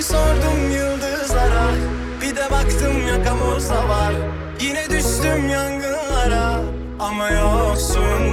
Seni sordum yıldızlara. Bir de baktım yakamızda var. Yine düştüm yangınlara. Ama yoksun